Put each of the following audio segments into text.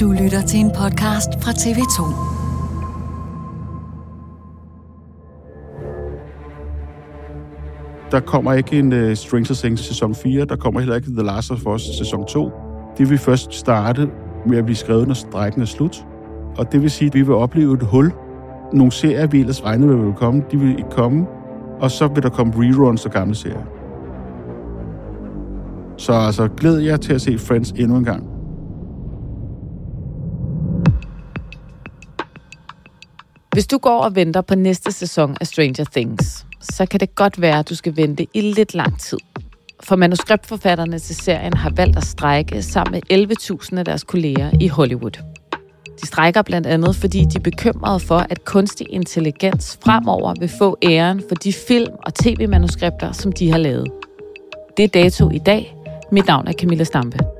Du lytter til en podcast fra TV2. Der kommer ikke en øh, uh, Stranger Things sæson 4, der kommer heller ikke The Last of Us sæson 2. Det vil først starte med at blive skrevet, når strækken er slut. Og det vil sige, at vi vil opleve et hul. Nogle serier, vi ellers regnede med, vil komme, de vil ikke komme. Og så vil der komme reruns af gamle serier. Så altså, glæd jer til at se Friends endnu en gang. Hvis du går og venter på næste sæson af Stranger Things, så kan det godt være, at du skal vente i lidt lang tid. For manuskriptforfatterne til serien har valgt at strække sammen med 11.000 af deres kolleger i Hollywood. De strækker blandt andet, fordi de er bekymrede for, at kunstig intelligens fremover vil få æren for de film- og tv-manuskripter, som de har lavet. Det er dato i dag. Mit navn er Camilla Stampe.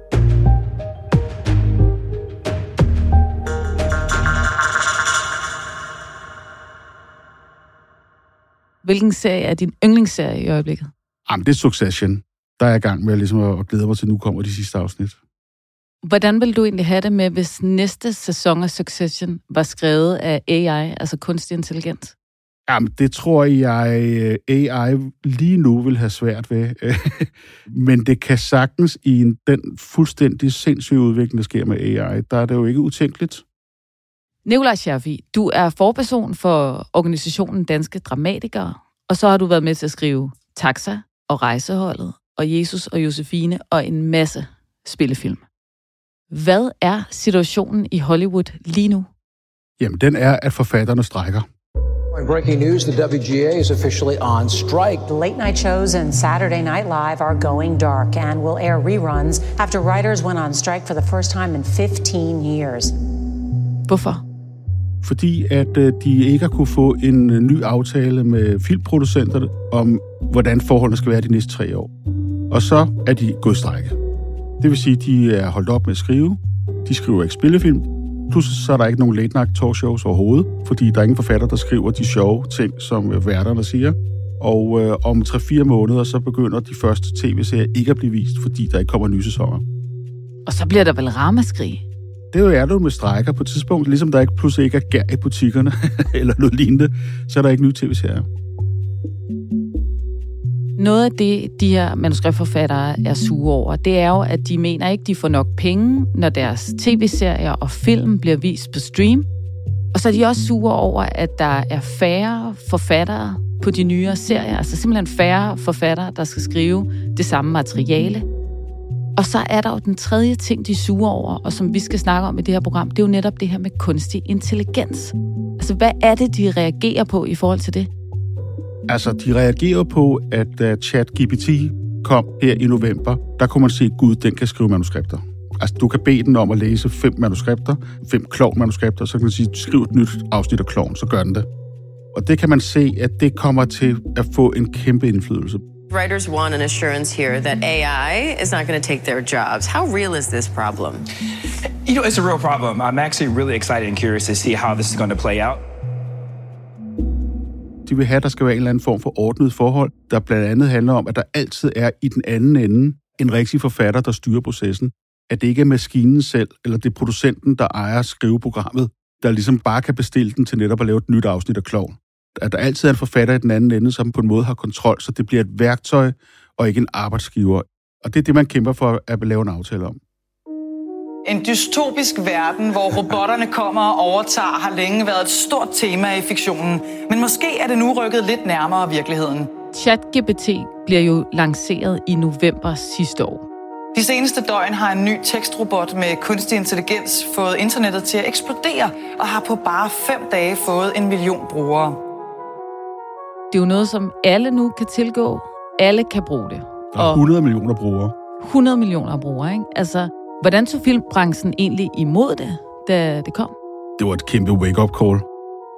Hvilken serie er din yndlingsserie i øjeblikket? Jamen, det er Succession. Der er jeg i gang med ligesom at glæde mig til, nu kommer de sidste afsnit. Hvordan vil du egentlig have det med, hvis næste sæson af Succession var skrevet af AI, altså kunstig intelligens? Jamen, det tror jeg, øh, AI lige nu vil have svært ved. Men det kan sagtens i en, den fuldstændig sindssyge udvikling, der sker med AI, der er det jo ikke utænkeligt. Nikolaj Scherfi, du er forperson for organisationen Danske Dramatikere, og så har du været med til at skrive Taxa og Rejseholdet og Jesus og Josefine og en masse spillefilm. Hvad er situationen i Hollywood lige nu? Jamen, den er, at forfatterne strækker. In breaking news, the WGA is officially on strike. The late night shows and Saturday Night Live are going dark and will air reruns after writers went on strike for the first time in 15 years. Hvorfor? Fordi at øh, de ikke har kunne få en øh, ny aftale med filmproducenterne om, hvordan forholdene skal være de næste tre år. Og så er de gået strække. Det vil sige, at de er holdt op med at skrive. De skriver ikke spillefilm. Plus så er der ikke nogen late night talkshows overhovedet, fordi der er ingen forfatter, der skriver de sjove ting, som øh, værterne siger. Og øh, om 3-4 måneder, så begynder de første tv-serier ikke at blive vist, fordi der ikke kommer nye sæsoner. Og så bliver der vel ramaskrig? Det er jo er du med strækker på et tidspunkt, ligesom der ikke pludselig ikke er gær i butikkerne, eller noget lignende, så er der ikke nye tv-serier. Noget af det, de her manuskriptforfattere er sure over, det er jo, at de mener ikke, de får nok penge, når deres tv-serier og film bliver vist på stream. Og så er de også sure over, at der er færre forfattere på de nyere serier. Altså simpelthen færre forfattere, der skal skrive det samme materiale. Og så er der jo den tredje ting, de suger over, og som vi skal snakke om i det her program, det er jo netop det her med kunstig intelligens. Altså, hvad er det, de reagerer på i forhold til det? Altså, de reagerer på, at da ChatGPT kom her i november, der kunne man se, at Gud, den kan skrive manuskripter. Altså, du kan bede den om at læse fem manuskripter, fem klovn-manuskripter, så kan man sige, skriv et nyt afsnit af klovn, så gør den det. Og det kan man se, at det kommer til at få en kæmpe indflydelse Writers want an assurance here that AI is not going to take their jobs. How real is this problem? You know, it's a real problem. I'm actually really excited and curious to see how this is going to play out. De vil have, at der skal være en eller anden form for ordnet forhold, der blandt andet handler om, at der altid er i den anden ende en rigtig forfatter, der styrer processen. At det ikke er maskinen selv, eller det er producenten, der ejer skriveprogrammet, der ligesom bare kan bestille den til netop at lave et nyt afsnit af Klovn. At der altid er en forfatter i den anden ende, som på en måde har kontrol, så det bliver et værktøj og ikke en arbejdsgiver. Og det er det, man kæmper for at lave en aftale om. En dystopisk verden, hvor robotterne kommer og overtager, har længe været et stort tema i fiktionen. Men måske er det nu rykket lidt nærmere virkeligheden. ChatGPT bliver jo lanceret i november sidste år. De seneste døgn har en ny tekstrobot med kunstig intelligens fået internettet til at eksplodere og har på bare fem dage fået en million brugere. Det er jo noget, som alle nu kan tilgå. Alle kan bruge det. Der er 100 millioner brugere. 100 millioner brugere, ikke? Altså, hvordan tog filmbranchen egentlig imod det, da det kom? Det var et kæmpe wake-up call.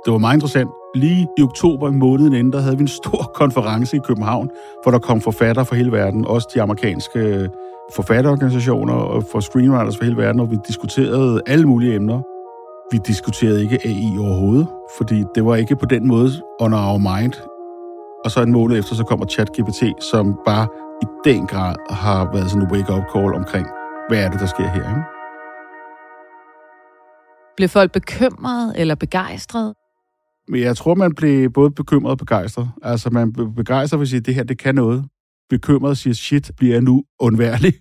Det var meget interessant. Lige i oktober måneden inden, der havde vi en stor konference i København, hvor der kom forfattere fra hele verden, også de amerikanske forfatterorganisationer og for screenwriters fra hele verden, og vi diskuterede alle mulige emner. Vi diskuterede ikke AI overhovedet, fordi det var ikke på den måde under our mind. Og så en måned efter, så kommer ChatGPT, som bare i den grad har været sådan en wake-up call omkring, hvad er det, der sker her, ikke? Blev folk bekymrede eller begejstrede? Men jeg tror, man blev både bekymret og begejstret. Altså, man blev begejstret for at sige, at det her, det kan noget. Bekymret siger, shit, bliver jeg nu undværlig?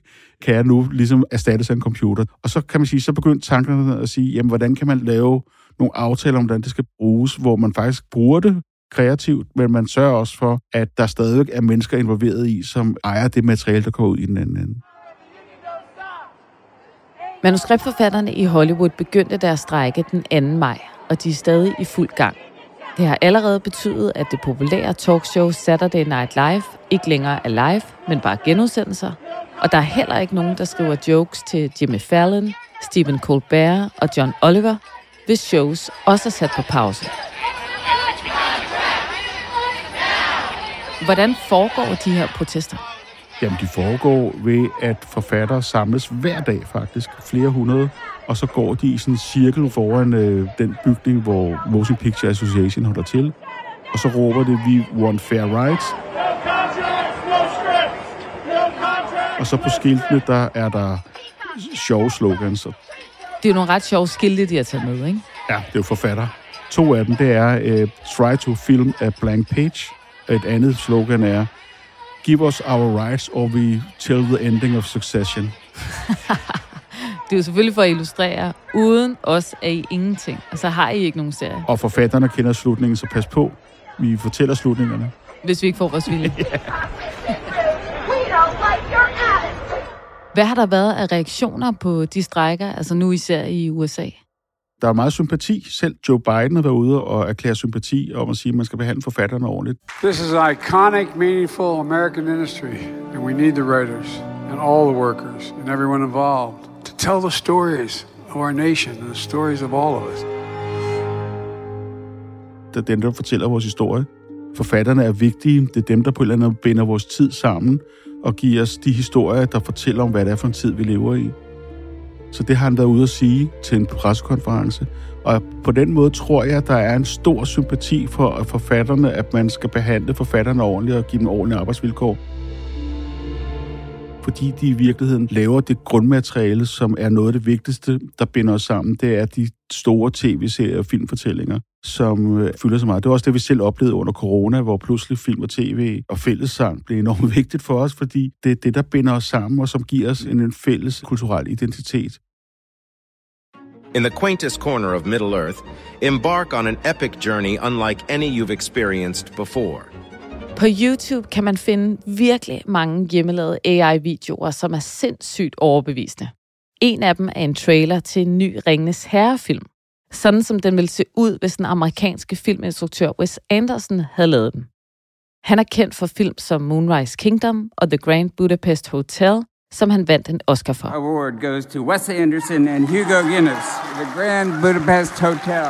Kan jeg nu ligesom erstatte af en computer? Og så kan man sige, så begyndte tankerne at sige, jamen, hvordan kan man lave nogle aftaler om, hvordan det skal bruges, hvor man faktisk bruger det kreativt, men man sørger også for, at der stadig er mennesker involveret i, som ejer det materiale, der kommer ud i den anden ende. Manuskriptforfatterne i Hollywood begyndte deres strække den 2. maj, og de er stadig i fuld gang. Det har allerede betydet, at det populære talkshow Saturday Night Live ikke længere er live, men bare genudsendelser. Og der er heller ikke nogen, der skriver jokes til Jimmy Fallon, Stephen Colbert og John Oliver, hvis shows også er sat på pause. Hvordan foregår de her protester? Jamen, de foregår ved, at forfattere samles hver dag faktisk, flere hundrede, og så går de i sådan en cirkel foran øh, den bygning, hvor Motion Picture Association holder til, og så råber det, vi want fair rights. Og så på skiltene, der er der sjove slogans. Det er jo nogle ret sjove skilte, de har taget med, ikke? Ja, det er jo forfatter. To af dem, det er uh, Try to film a blank page. Et andet slogan er Give us our rights, or we tell the ending of succession. det er jo selvfølgelig for at illustrere, uden os er I ingenting. Altså har I ikke nogen serie. Og forfatterne kender slutningen, så pas på. Vi fortæller slutningerne. Hvis vi ikke får vores vilje. Hvad har der været af reaktioner på de strækker, altså nu især i USA? Der er meget sympati. Selv Joe Biden har været ude og erklære sympati om at sige, at man skal behandle forfatterne ordentligt. This is an iconic, meaningful American industry, and we need the writers and all the workers and everyone involved to tell the stories of our nation and the stories of all of us. Det er dem, der fortæller vores historie. Forfatterne er vigtige. Det er dem, der på en eller anden måde binder vores tid sammen og giver os de historier, der fortæller om, hvad det er for en tid, vi lever i. Så det har han været ude at sige til en pressekonference. Og på den måde tror jeg, at der er en stor sympati for forfatterne, at man skal behandle forfatterne ordentligt og give dem ordentlige arbejdsvilkår. Fordi de i virkeligheden laver det grundmateriale, som er noget af det vigtigste, der binder os sammen. Det er de store tv-serier og filmfortællinger, som øh, fylder så meget. Det var også det, vi selv oplevede under corona, hvor pludselig film og tv og fællessang blev enormt vigtigt for os, fordi det er det, der binder os sammen, og som giver os en, en fælles kulturel identitet. In the quaintest corner of Middle Earth, embark on an epic journey unlike any you've experienced before. På YouTube kan man finde virkelig mange hjemmelavede AI-videoer, som er sindssygt overbevisende. En af dem er en trailer til en ny Ringnes Herre-film. Sådan som den ville se ud, hvis den amerikanske filminstruktør Wes Anderson havde lavet den. Han er kendt for film som Moonrise Kingdom og The Grand Budapest Hotel, som han vandt en Oscar for. Award goes to Wes Anderson and Hugo Guinness, The Grand Budapest Hotel.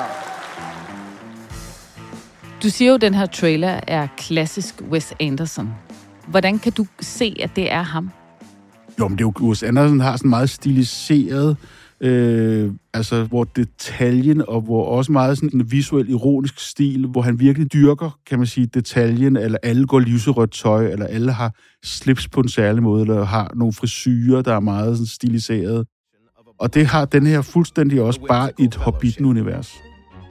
Du siger jo, at den her trailer er klassisk Wes Anderson. Hvordan kan du se, at det er ham? Jo, men det er jo, Wes Anderson har sådan meget stiliseret, øh, altså hvor detaljen, og hvor også meget sådan en visuel, ironisk stil, hvor han virkelig dyrker, kan man sige, detaljen, eller alle går lyserødt tøj, eller alle har slips på en særlig måde, eller har nogle frisyrer, der er meget sådan stiliseret. Og det har den her fuldstændig også bare et Hobbiten-univers.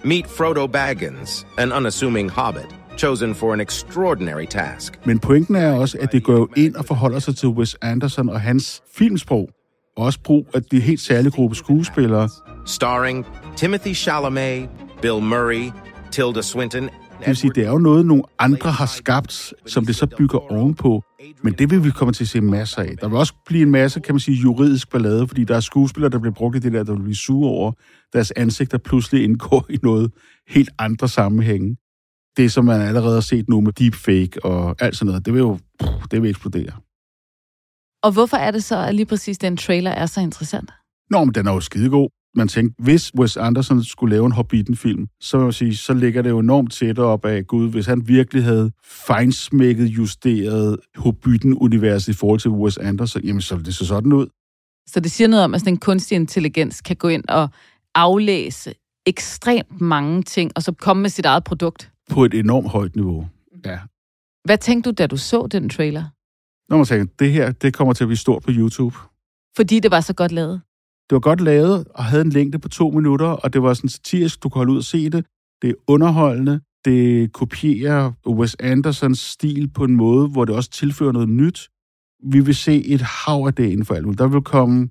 Meet Frodo Baggins, an unassuming hobbit, chosen for an extraordinary task. Men pointen er også, at det går jo ind og forholder sig til Wes Anderson og hans filmsprog. Og også brug af de helt særlige gruppe skuespillere. Starring Timothy Chalamet, Bill Murray, Tilda Swinton, Det vil sige, det er jo noget, nogle andre har skabt, som det så bygger ovenpå. Men det vil vi komme til at se masser af. Der vil også blive en masse, kan man sige, juridisk ballade, fordi der er skuespillere, der bliver brugt i det der, der vil blive sure over. Deres ansigter pludselig indgår i noget helt andre sammenhænge. Det, som man allerede har set nu med deepfake og alt sådan noget, det vil jo det vil eksplodere. Og hvorfor er det så, at lige præcis den trailer er så interessant? Nå, men den er jo skidegod. Man tænkte, hvis Wes Anderson skulle lave en Hobbiten-film, så vil sige, så ligger det jo enormt tæt op af Gud, hvis han virkelig havde fejnsmækket, justeret Hobbiten-universet i forhold til Wes Anderson, jamen så ville det så sådan ud. Så det siger noget om, at sådan en kunstig intelligens kan gå ind og aflæse ekstremt mange ting, og så komme med sit eget produkt. På et enormt højt niveau, ja. Hvad tænkte du, da du så den trailer? Når man tænker, det her, det kommer til at blive stort på YouTube. Fordi det var så godt lavet? Det var godt lavet, og havde en længde på to minutter, og det var sådan satirisk, du kunne holde ud og se det. Det er underholdende, det kopierer Wes Andersons stil på en måde, hvor det også tilfører noget nyt. Vi vil se et hav af det inden for alt. Der vil komme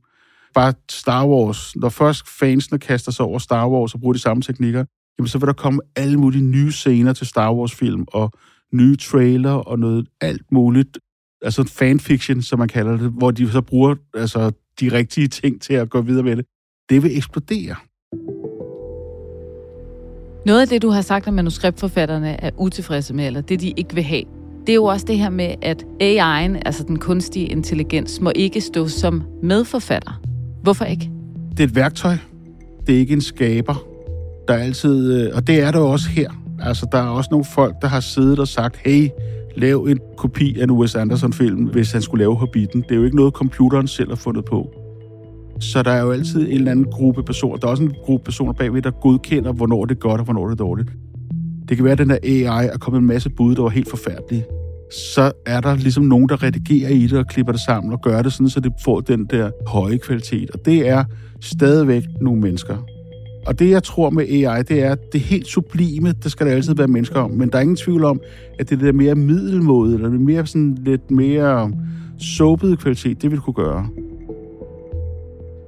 bare Star Wars. Når først fansene kaster sig over Star Wars og bruger de samme teknikker, jamen så vil der komme alle mulige nye scener til Star Wars-film, og nye trailer og noget alt muligt. Altså fanfiction, som man kalder det, hvor de så bruger altså, de rigtige ting til at gå videre med det. Det vil eksplodere. Noget af det, du har sagt, at manuskriptforfatterne er utilfredse med, eller det, de ikke vil have, det er jo også det her med, at AI'en, altså den kunstige intelligens, må ikke stå som medforfatter. Hvorfor ikke? Det er et værktøj. Det er ikke en skaber. Der er altid, øh, og det er der jo også her. Altså, der er også nogle folk, der har siddet og sagt, hey, lave en kopi af en Wes Anderson-film, hvis han skulle lave Hobbiten. Det er jo ikke noget, computeren selv har fundet på. Så der er jo altid en eller anden gruppe personer. Der er også en gruppe personer bagved, der godkender, hvornår det er godt og hvornår det er dårligt. Det kan være, at den der AI er kommet en masse bud, der var helt forfærdelige. Så er der ligesom nogen, der redigerer i det og klipper det sammen og gør det sådan, så det får den der høje kvalitet. Og det er stadigvæk nogle mennesker. Og det, jeg tror med AI, det er, at det helt sublime, det skal der altid være mennesker om. Men der er ingen tvivl om, at det der mere middelmåde, eller det mere sådan lidt mere soapede kvalitet, det vil kunne gøre.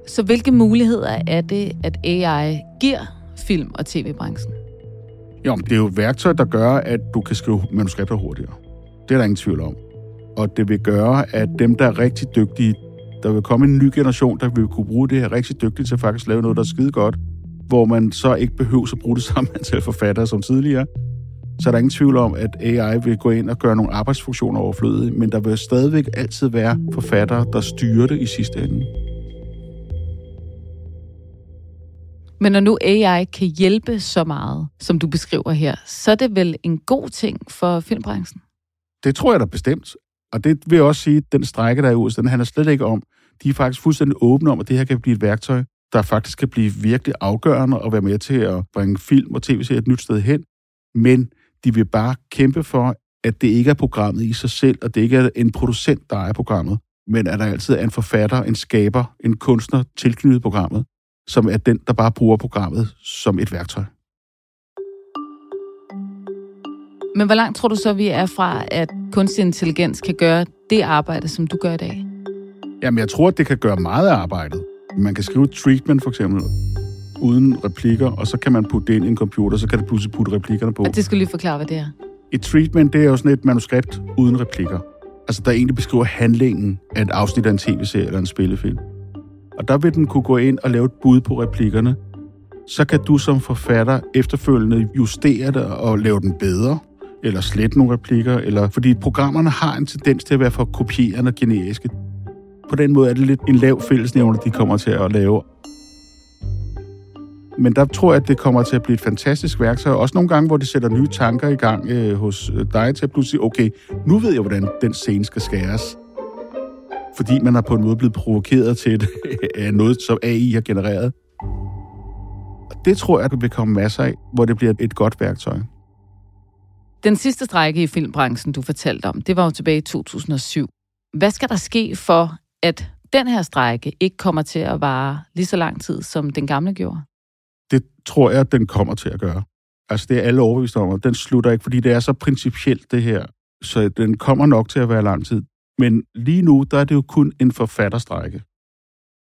Så hvilke muligheder er det, at AI giver film- og tv-branchen? Jo, det er jo et værktøj, der gør, at du kan skrive manuskripter hurtigere. Det er der ingen tvivl om. Og det vil gøre, at dem, der er rigtig dygtige, der vil komme en ny generation, der vil kunne bruge det her rigtig dygtigt til at faktisk lave noget, der er skide godt, hvor man så ikke behøver at bruge det samme antal forfattere som tidligere. Så er der ingen tvivl om, at AI vil gå ind og gøre nogle arbejdsfunktioner overflødige, men der vil stadigvæk altid være forfattere, der styrer det i sidste ende. Men når nu AI kan hjælpe så meget, som du beskriver her, så er det vel en god ting for filmbranchen? Det tror jeg da bestemt. Og det vil jeg også sige, at den strække, der er i USA, den handler slet ikke om. De er faktisk fuldstændig åbne om, at det her kan blive et værktøj, der faktisk kan blive virkelig afgørende og være med til at bringe film og tv-serier et nyt sted hen. Men de vil bare kæmpe for, at det ikke er programmet i sig selv, og det ikke er en producent, der er programmet, men at der altid er en forfatter, en skaber, en kunstner tilknyttet programmet, som er den, der bare bruger programmet som et værktøj. Men hvor langt tror du så, vi er fra, at kunstig intelligens kan gøre det arbejde, som du gør i dag? Jamen, jeg tror, at det kan gøre meget af arbejdet. Man kan skrive et treatment, for eksempel, uden replikker, og så kan man putte det ind i en computer, så kan det pludselig putte replikkerne på. Og det skal lige forklare, hvad det er. Et treatment, det er jo sådan et manuskript uden replikker. Altså, der egentlig beskriver handlingen af et afsnit af en tv-serie eller en spillefilm. Og der vil den kunne gå ind og lave et bud på replikkerne. Så kan du som forfatter efterfølgende justere det og lave den bedre, eller slette nogle replikker, eller fordi programmerne har en tendens til at være for kopierende og generiske. På den måde er det lidt en lav fællesnævner, de kommer til at lave. Men der tror jeg, at det kommer til at blive et fantastisk værktøj. Også nogle gange, hvor det sætter nye tanker i gang øh, hos øh, dig til at pludselig, okay, nu ved jeg, hvordan den scene skal skæres. Fordi man er på en måde blevet provokeret til det af noget, som AI har genereret. Og det tror jeg, at der vil komme masser af, hvor det bliver et godt værktøj. Den sidste strække i filmbranchen, du fortalte om, det var jo tilbage i 2007. Hvad skal der ske for, at den her strække ikke kommer til at vare lige så lang tid, som den gamle gjorde? Det tror jeg, den kommer til at gøre. Altså, det er alle overbevist om, at den slutter ikke, fordi det er så principielt, det her. Så den kommer nok til at være lang tid. Men lige nu, der er det jo kun en forfatterstrække.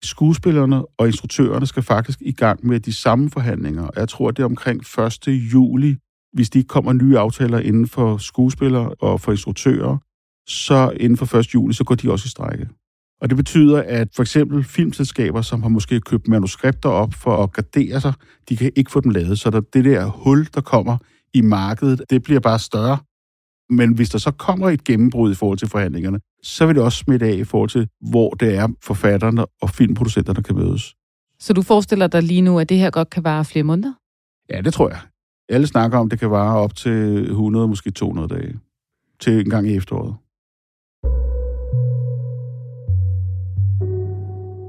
Skuespillerne og instruktørerne skal faktisk i gang med de samme forhandlinger. Jeg tror, det er omkring 1. juli, hvis de ikke kommer nye aftaler inden for skuespillere og for instruktører, så inden for 1. juli, så går de også i strække. Og det betyder, at for eksempel filmselskaber, som har måske købt manuskripter op for at gardere sig, de kan ikke få dem lavet. Så der, det der hul, der kommer i markedet, det bliver bare større. Men hvis der så kommer et gennembrud i forhold til forhandlingerne, så vil det også smitte af i forhold til, hvor det er forfatterne og filmproducenterne kan mødes. Så du forestiller dig lige nu, at det her godt kan vare flere måneder? Ja, det tror jeg. Alle snakker om, at det kan vare op til 100, måske 200 dage. Til en gang i efteråret.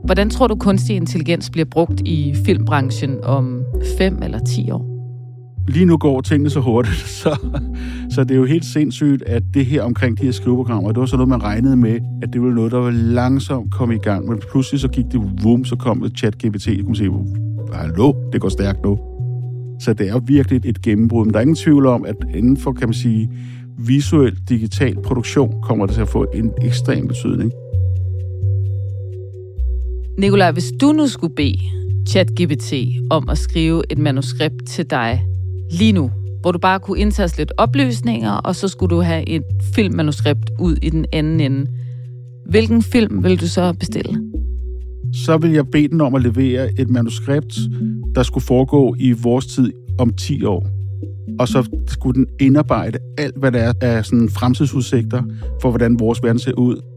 Hvordan tror du, kunstig intelligens bliver brugt i filmbranchen om 5 eller 10 år? Lige nu går tingene så hurtigt, så, så det er jo helt sindssygt, at det her omkring de her skriveprogrammer, det var så noget, man regnede med, at det ville noget, der var langsomt komme i gang. Men pludselig så gik det vum, så kom chat-GPT, og kunne sige, hallo, det går stærkt nu. Så det er virkelig et gennembrud. Men der er ingen tvivl om, at inden for, kan man sige, visuel digital produktion, kommer det til at få en ekstrem betydning. Nikolaj, hvis du nu skulle bede ChatGPT om at skrive et manuskript til dig lige nu, hvor du bare kunne indtaste lidt oplysninger, og så skulle du have et filmmanuskript ud i den anden ende. Hvilken film vil du så bestille? Så vil jeg bede den om at levere et manuskript, der skulle foregå i vores tid om 10 år. Og så skulle den indarbejde alt, hvad der er af sådan fremtidsudsigter for, hvordan vores verden ser ud.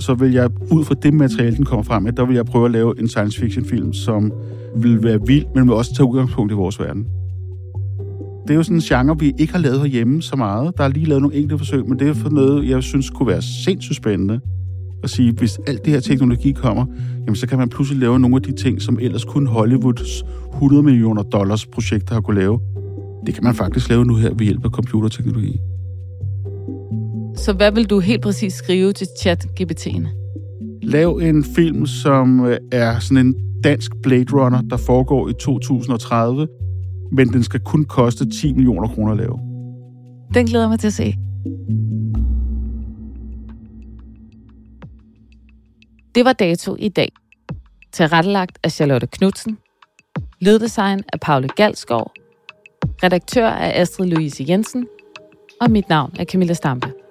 Så vil jeg, ud fra det materiale, den kommer frem med, der vil jeg prøve at lave en science fiction film, som vil være vild, men vil også tage udgangspunkt i vores verden. Det er jo sådan en genre, vi ikke har lavet herhjemme så meget. Der er lige lavet nogle enkelte forsøg, men det er for noget, jeg synes kunne være sindssygt spændende. At sige, hvis alt det her teknologi kommer, jamen så kan man pludselig lave nogle af de ting, som ellers kun Hollywoods 100 millioner dollars projekter har kunne lave. Det kan man faktisk lave nu her ved hjælp af computerteknologi. Så hvad vil du helt præcis skrive til chat-GPT'en? Lav en film, som øh, er sådan en dansk Blade Runner, der foregår i 2030, men den skal kun koste 10 millioner kroner at lave. Den glæder mig til at se. Det var dato i dag. Tilrettelagt af Charlotte Knudsen. Lyddesign af Paule Galskov. Redaktør er Astrid Louise Jensen. Og mit navn er Camilla Stampe.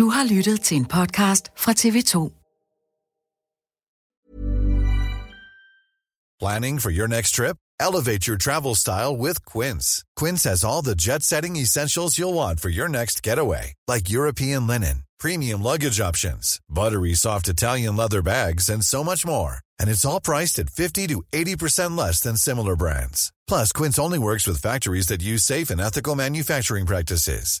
Du har lyttet til en podcast fra TV2. Planning for your next trip? Elevate your travel style with Quince. Quince has all the jet setting essentials you'll want for your next getaway, like European linen, premium luggage options, buttery soft Italian leather bags, and so much more. And it's all priced at 50 to 80% less than similar brands. Plus, Quince only works with factories that use safe and ethical manufacturing practices.